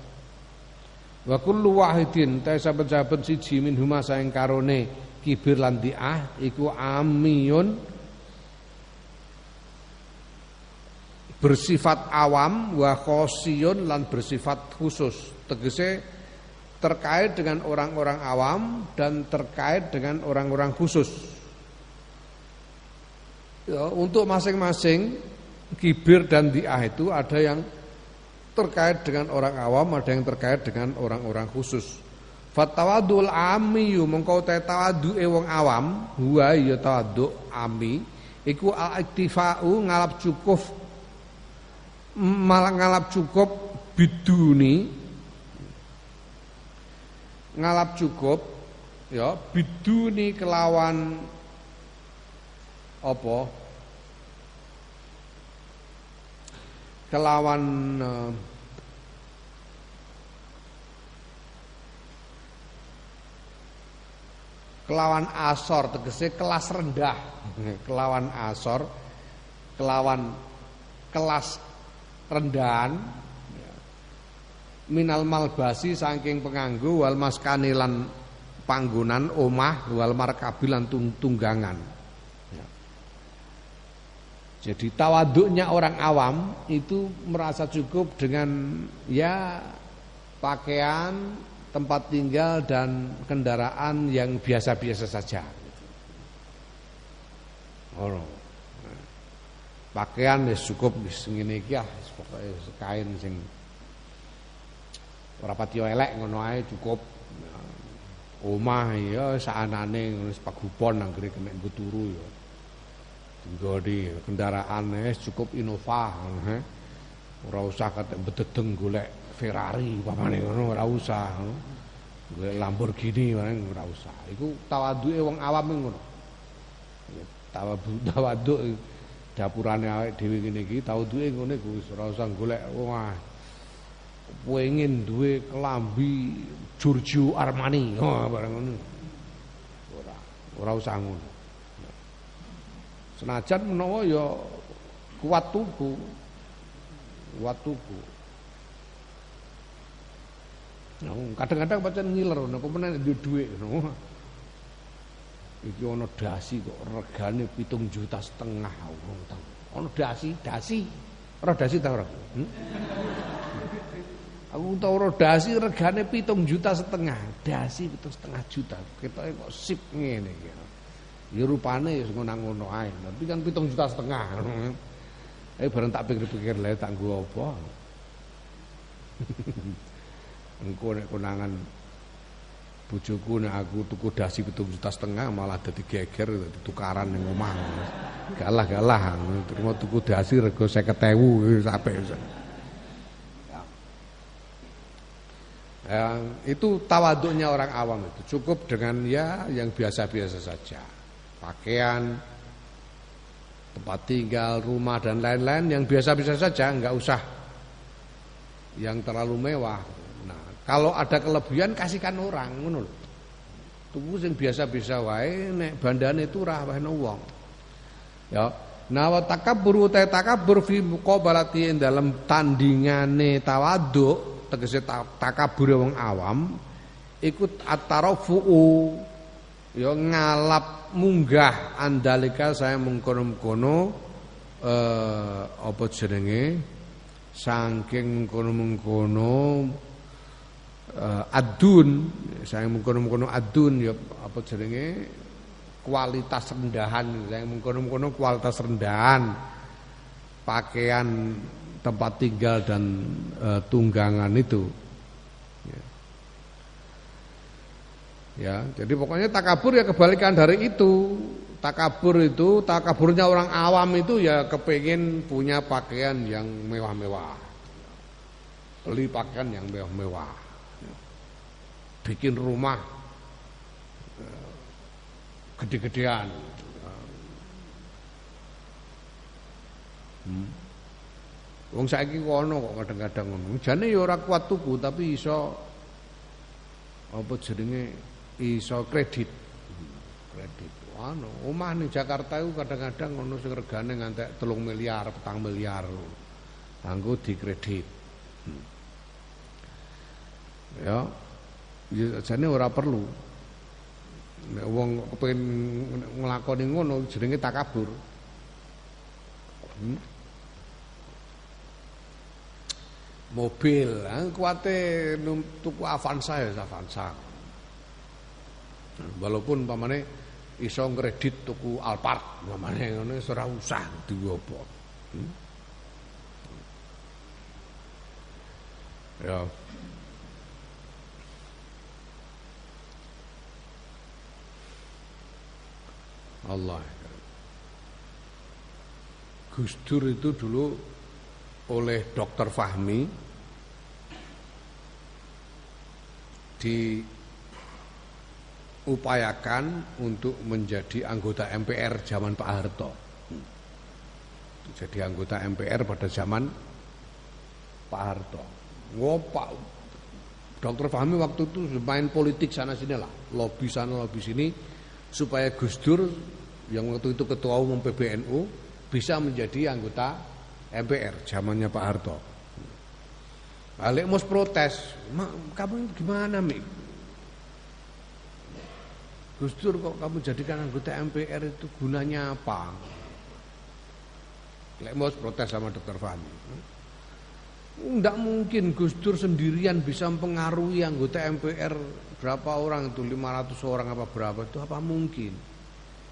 Wa kullu wahidin ta saben-saben siji minhuma saing karone kibir lan diah iku amiyun bersifat awam wa khosiyun lan bersifat khusus tegese terkait dengan orang-orang awam dan terkait dengan orang-orang khusus ya, untuk masing-masing kibir dan diah itu ada yang terkait dengan orang awam, ada yang terkait dengan orang-orang khusus. Fatawadul ami yu mengkau te tawadu awam, huwa ya tawadu ami iku al ngalap cukup malah ngalap cukup biduni ngalap cukup ya biduni kelawan apa? Kelawan uh, kelawan asor tegese kelas rendah. [laughs] Kelawan asor kelawan kelas rendahan minal malbasi saking penganggu wal maskani lan panggonan omah wal markabilan tunggangan. Jadi tawaduknya orang awam itu merasa cukup dengan ya pakaian, tempat tinggal dan kendaraan yang biasa-biasa saja. Oh, pakaian ya cukup iki ah pokoke kain sing ora pati elek ngono ae cukup. Omah ya saanane wis pagupon anggere kena turu ya. Godi kendaraan cukup Innova he. Ora usah kate bededeng golek Ferrari pamane ngono ora usah. Golek Lamborghini ora usah. Iku tawaduke wong awam ngono. Tawadu tawaduk [laughs] dapurane awake dhewe ngene iki tawaduke ngene wis ora usah golek wah pengen duwe kelambi Giorgio Armani oh bareng ngono. Ora ora usah ngono. Senajan menawa ya kuat tubuh. Kuat tubuh. Kadang-kadang pancen ngiler nek pemen duwe dhuwit ngono. Iki ana dasi kok regane pitung juta setengah wong tang. Ana dasi, dasi. Ora dasi ta ora? Hmm? Aku ora dasi regane pitung juta setengah. Dasi pitung setengah juta. Ketoke kok sip ngene iki. Ya rupane ya ngono-ngono ae. Tapi kan pitung juta setengah. [laughs] Eh bareng tak pikir-pikir lha tak nggo apa. [laughs] Engko nek konangan bojoku nek aku tuku dasi pitung juta setengah malah dadi geger dadi tukaran ning omah. Galah-galah terima tuku dasi rego 50.000 sampai Ya, itu tawaduknya orang awam itu cukup dengan ya yang biasa-biasa saja pakaian, tempat tinggal, rumah dan lain-lain yang biasa-biasa saja, nggak usah yang terlalu mewah. Nah, kalau ada kelebihan kasihkan orang, lho. Tuku sing biasa-biasa wae nek bandane turah wae wong. Ya. Nah wa takabbur ta takabbur fi dalam tandingane tawaduk tegese takabur wong awam ikut at-tarafu ya ngalap munggah andalika saya mengkono-mengkono eh apa jenenge? Saking mengkono-mengkono eh, adun. Saya mengkono-mengkono adun ya apa jenenge? Kualitas rendahan. Saya mengkono-mengkono kualitas rendahan pakaian tempat tinggal dan e, tunggangan itu Ya, jadi pokoknya takabur ya kebalikan dari itu. Takabur itu, takaburnya orang awam itu ya kepengen punya pakaian yang mewah-mewah. Beli pakaian yang mewah-mewah. Bikin rumah eh, gede-gedean. Hmm. Wong saiki kono kok kadang-kadang ngono. Jane ya ora kuat tuku tapi iso apa jenenge iso kredit. Kredit. Anu, omah ning Jakarta itu kadang-kadang ngono sing regane ngantek 3 miliar, 4 miliar. Kanggo dikredit. Hmm. Ya jane ora perlu. Nek wong kepengin nglakoni ngono jenenge takabur. Hmm? Mobil, kuate tuku Avanza ya Avanza. Walaupun pamane iso ngredit tuku Alphard, pamane ngono ora usah duwe. Hmm? Ya. Allah. Gus Dur itu dulu oleh Dokter Fahmi diupayakan untuk menjadi anggota MPR zaman Pak Harto. Jadi anggota MPR pada zaman Pak Harto. Ngopak Dokter Fahmi waktu itu main politik sana sini lah, lobby sana lobby sini supaya Gus Dur yang waktu itu ketua umum PBNU bisa menjadi anggota MPR zamannya Pak Harto. Balik mus protes, kamu gimana mi? Gus Dur kok kamu jadikan anggota MPR itu gunanya apa? Lek mus protes sama Dokter Fahmi. Tidak mungkin Gus Dur sendirian bisa mempengaruhi anggota MPR berapa orang itu 500 orang apa berapa itu apa mungkin?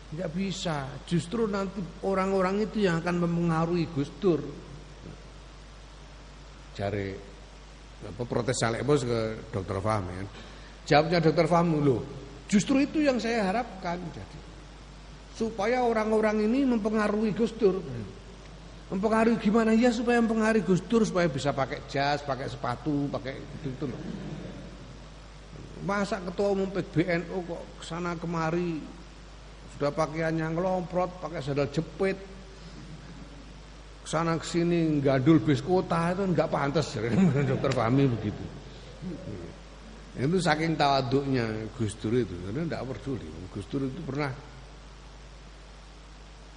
Tidak bisa. Justru nanti orang-orang itu yang akan mempengaruhi Gus Dur. Cari apa protes Saleh Bos ke Dokter Fahmi kan. Jawabnya Dokter Fahmi loh. Justru itu yang saya harapkan jadi supaya orang-orang ini mempengaruhi Gus Dur. Mempengaruhi gimana ya supaya mempengaruhi Gus Dur supaya bisa pakai jas, pakai sepatu, pakai itu, itu loh. Masa ketua umum PBNU kok ke sana kemari sudah pakaiannya ngelomprot, pakai sandal jepit, ke sana ke sini gadul bis kota itu nggak pantas [laughs] dokter Fahmi begitu. Itu saking tawaduknya Gus Dur itu, karena tidak peduli. Gus Dur itu pernah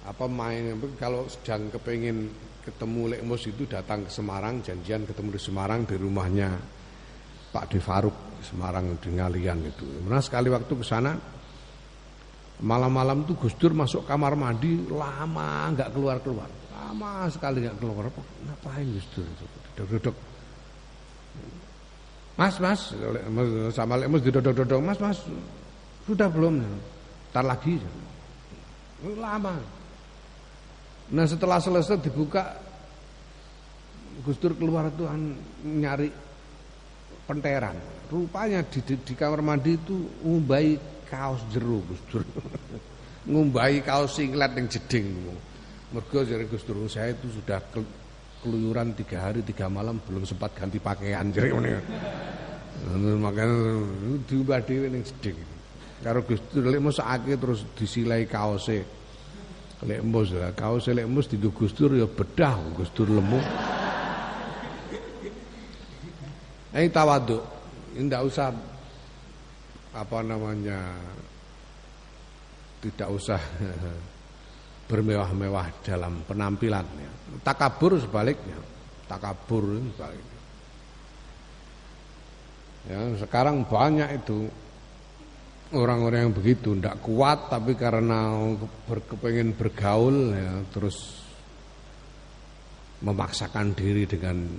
apa main kalau sedang kepengen ketemu Lekmus itu datang ke Semarang janjian ketemu di Semarang di rumahnya Pak De Faruk di Semarang di Ngalian itu. Pernah sekali waktu ke sana malam-malam tuh Gus Dur masuk kamar mandi lama nggak keluar-keluar. Lama sekali nggak keluar. Apa ngapain Gus Dur itu? Duduk-duduk. Mas, mas, sama Lekmus duduk-duduk, mas, mas, sudah belum? Ntar lagi. Lama. Nah setelah selesai dibuka Gus Dur keluar itu nyari penteran. Rupanya di, di, di kamar mandi itu ngumbai kaos jeru Gus Dur. ngumbai kaos singlet yang jeding. Mergo dari Gus Dur saya itu sudah ke, keluyuran tiga hari tiga malam belum sempat ganti pakaian jadi ini. Makanya diubah dewe yang jeding. Karo Gus Dur lek mosake terus disilai kaose. Lek mus lah, kau selek mus Gus Dur ya bedah Gus Dur lemu. Ini tawaduk. Ini tidak usah apa namanya tidak usah [laughs] bermewah-mewah dalam penampilannya. Takabur sebaliknya. Takabur sebaliknya. Ya, sekarang banyak itu orang-orang yang begitu tidak kuat tapi karena berkepengen bergaul ya terus memaksakan diri dengan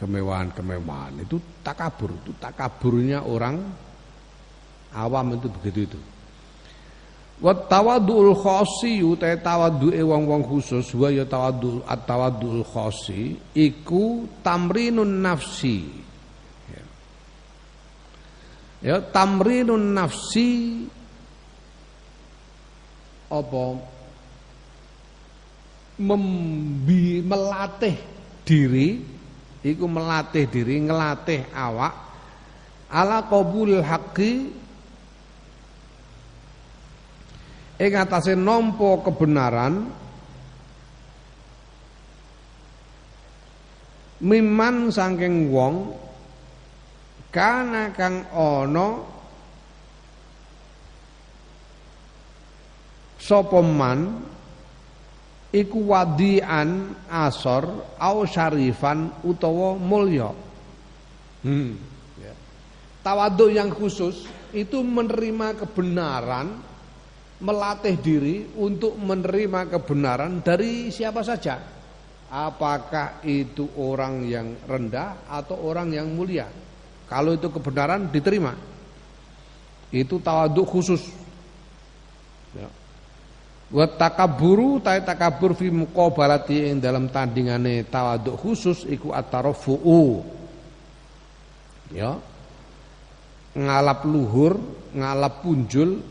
kemewahan-kemewahan itu takabur itu takaburnya orang awam itu begitu itu. Wa tawadduul khosi utai tawaddu'e wong-wong khusus wa ya tawaddu at-tawadduul khosi iku tamrinun nafsi. Ya. Tamrinun nafsi apa? Membi melatih diri iku melatih diri ngelatih awak ala qabul haqqi ing atase nampa kebenaran miman saking wong kana kang ana sapa man iku wadian asor au syarifan utawa mulya hmm ya. Tawaduk yang khusus itu menerima kebenaran, melatih diri untuk menerima kebenaran dari siapa saja. Apakah itu orang yang rendah atau orang yang mulia? Kalau itu kebenaran diterima. Itu tawaduk khusus. Ya. Wa takaburu ta takabur fi muqabalati ing dalam tandingane tawaduk khusus iku at-tarafu'u. Ya ngalap luhur, ngalap punjul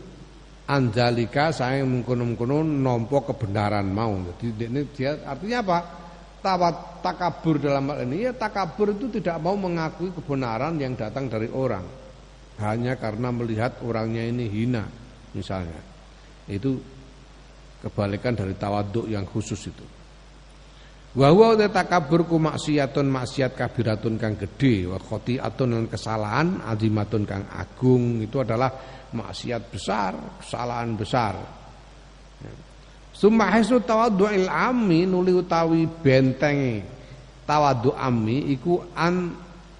anjalika saya mengkono-mengkono nompo kebenaran mau. Jadi ini dia artinya apa? Tawat takabur dalam hal ini ya takabur itu tidak mau mengakui kebenaran yang datang dari orang hanya karena melihat orangnya ini hina misalnya. Itu kebalikan dari tawaduk yang khusus itu. Wa huwa takabur ku maksiatun maksiat kabiratun kang gede wa khotiatun lan kesalahan azimatun kang agung itu adalah maksiat besar, kesalahan besar. Summa hasu tawaddu'il ammi nuli utawi benteng tawaddu ammi iku an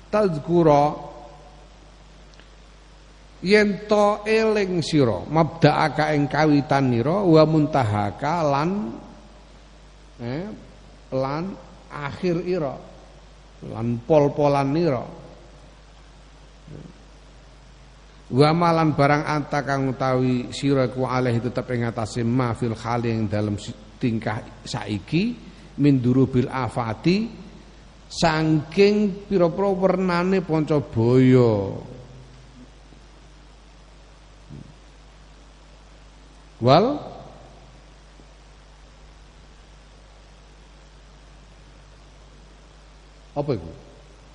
tazkura yen to eling sira mabda'aka ing kawitanira wa muntahaka lan eh, lan akhir ira lan pol-polan nira wa malan barang anta kang utawi sira ku alih tetep ing atase ma fil khali ing tingkah saiki min durubil afati saking pira-pira wernane baya wal Apa itu?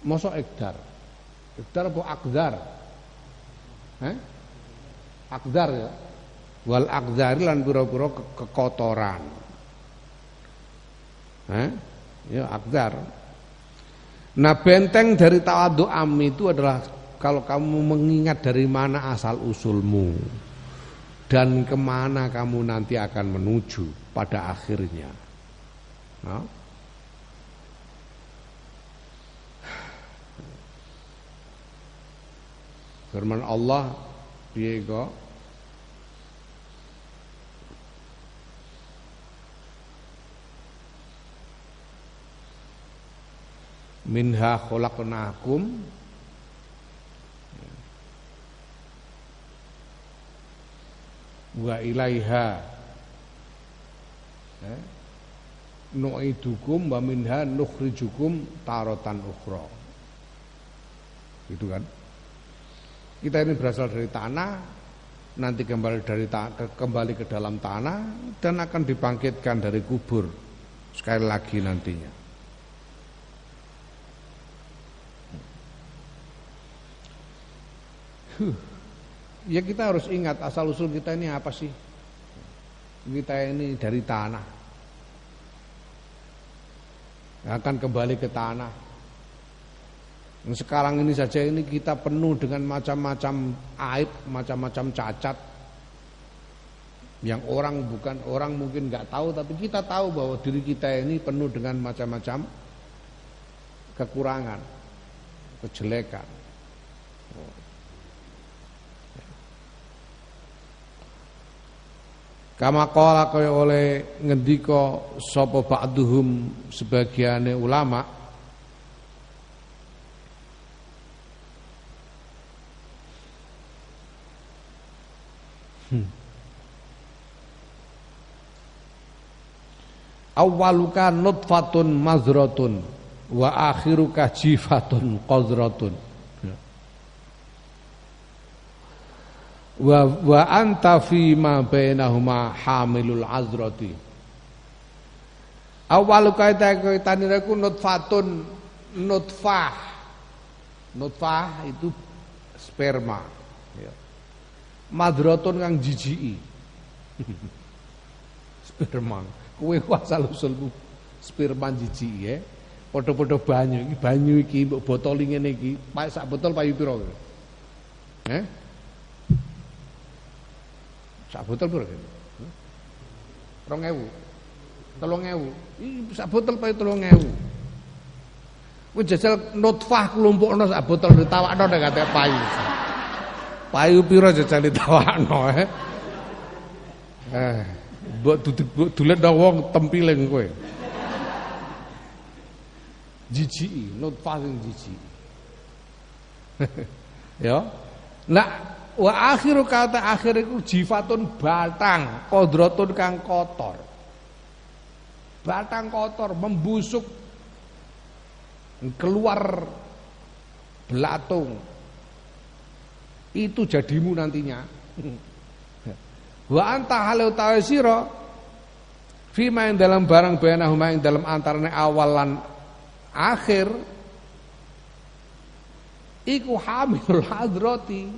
Masa ekdar? Ekdar apa akdar? Eh? Akdar ya. Wal akdar lan pura-pura ke kekotoran. Eh? Ya akdar. Nah benteng dari tawadu am itu adalah kalau kamu mengingat dari mana asal usulmu dan ke mana kamu nanti akan menuju pada akhirnya. Nah, Firman Allah kok Minha khalaqnakum. Wa ilaiha. Eh, nu'idukum wa minha nukhrijukum taratan ukhra. Gitu kan kita ini berasal dari tanah, nanti kembali dari kembali ke dalam tanah dan akan dibangkitkan dari kubur sekali lagi nantinya. Huh. Ya kita harus ingat asal usul kita ini apa sih? Kita ini dari tanah. Akan kembali ke tanah. Sekarang ini saja ini kita penuh dengan macam-macam aib, macam-macam cacat yang orang bukan orang mungkin nggak tahu tapi kita tahu bahwa diri kita ini penuh dengan macam-macam kekurangan, kejelekan. Kama qala kaya oleh ngendika sapa ba'duhum sebagiane ulama Awaluka nutfatun mazratun wa akhiruka jifatun qadratun. Ya. Wa wa anta fi ma bainahuma hamilul azrati. Awaluka tanira ku nutfatun nutfah. Nutfah itu sperma. Ya madrotun kang jijiki. sperma. Kowe asal usulmu sperma jijiki ya. Padha-padha banyu iki banyu iki mbok botol ngene iki, pak sak botol payu pira? Eh? Sak botol pira? 2000. 3000. Iki sak botol payu 3000. Kowe jajal nutfah klumpukno sak botol ditawakno nek kate payu. Payu pira jajal ditawakno eh. Eh, mbok dulet wong tempiling kowe. Jijiki, nutfah sing jijik. [laughs] ya. Nah, wa akhiru kata akhir iku jifatun batang, kodrotun kang kotor. Batang kotor membusuk keluar belatung. Itu jadimu nantinya. Wa anta halu utawi sira fima yang dalam barang bayanahuma yang dalam antarane awal lan akhir. Iku hamilul hadrati.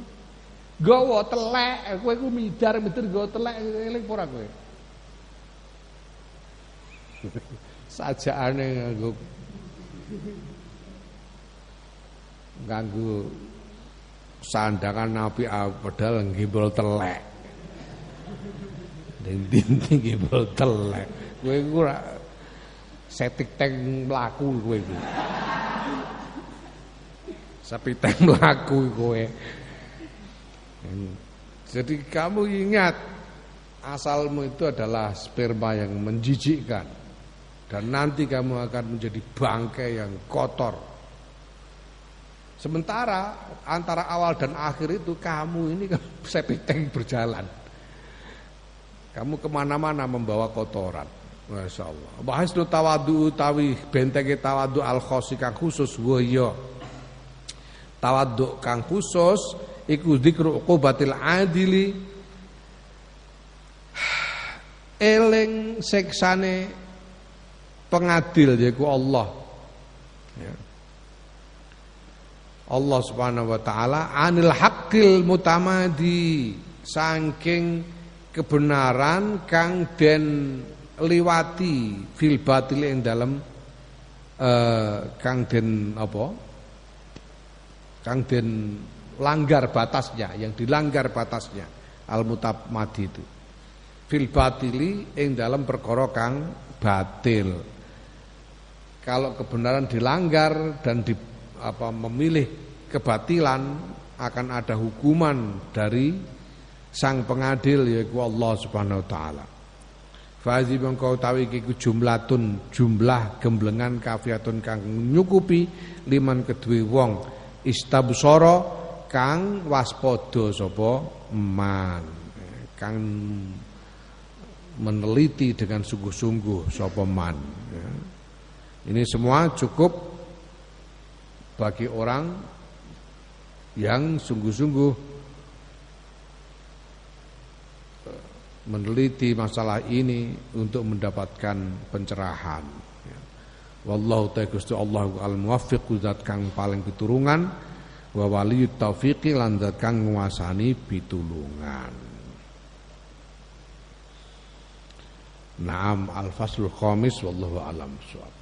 Gawa telek kowe iku midar midir gawa telek eling ora kowe? Sajaane nganggo nganggo sandangan nabi padahal ngimbul telek. Dinding ngimbul telek. Iku ora setik teng mlaku kowe iku. Teng mlaku kowe. Jadi kamu ingat asalmu itu adalah sperma yang menjijikkan. Dan nanti kamu akan menjadi bangkai yang kotor. Sementara antara awal dan akhir itu kamu ini kan [laughs] sepiteng berjalan. Kamu ke mana-mana membawa kotoran. Masya Allah. Bahas lu tawadu tawi bentenge tawadu al khosi kang khusus woyo. Tawadu kang khusus iku dzikru uqubatil adili [sighs] eling seksane pengadil yaitu Allah. Ya. Allah Subhanahu wa taala anil haqqil mutamadi saking kebenaran kang den liwati fil batil ing dalam uh, kang den apa? Kang den langgar batasnya yang dilanggar batasnya al mutamadi itu. Fil batili ing dalam perkara kang batil. Kalau kebenaran dilanggar dan di, apa, memilih kebatilan akan ada hukuman dari sang pengadil yaitu Allah Subhanahu wa taala. Fazi mengkau tahu iki jumlatun jumlah gemblengan kafiatun kang nyukupi liman kedue wong istabsara kang waspada sapa man kang meneliti dengan sungguh-sungguh sapa man ya. Ini semua cukup bagi orang yang sungguh-sungguh eh, meneliti masalah ini untuk mendapatkan pencerahan. Ya. Wallahu ta'ala Gusti Allah al muwaffiq zat kang paling pitulungan wa waliyut taufiqi lan zat kang nguasani pitulungan. Naam al-faslul khamis wallahu alam suwab.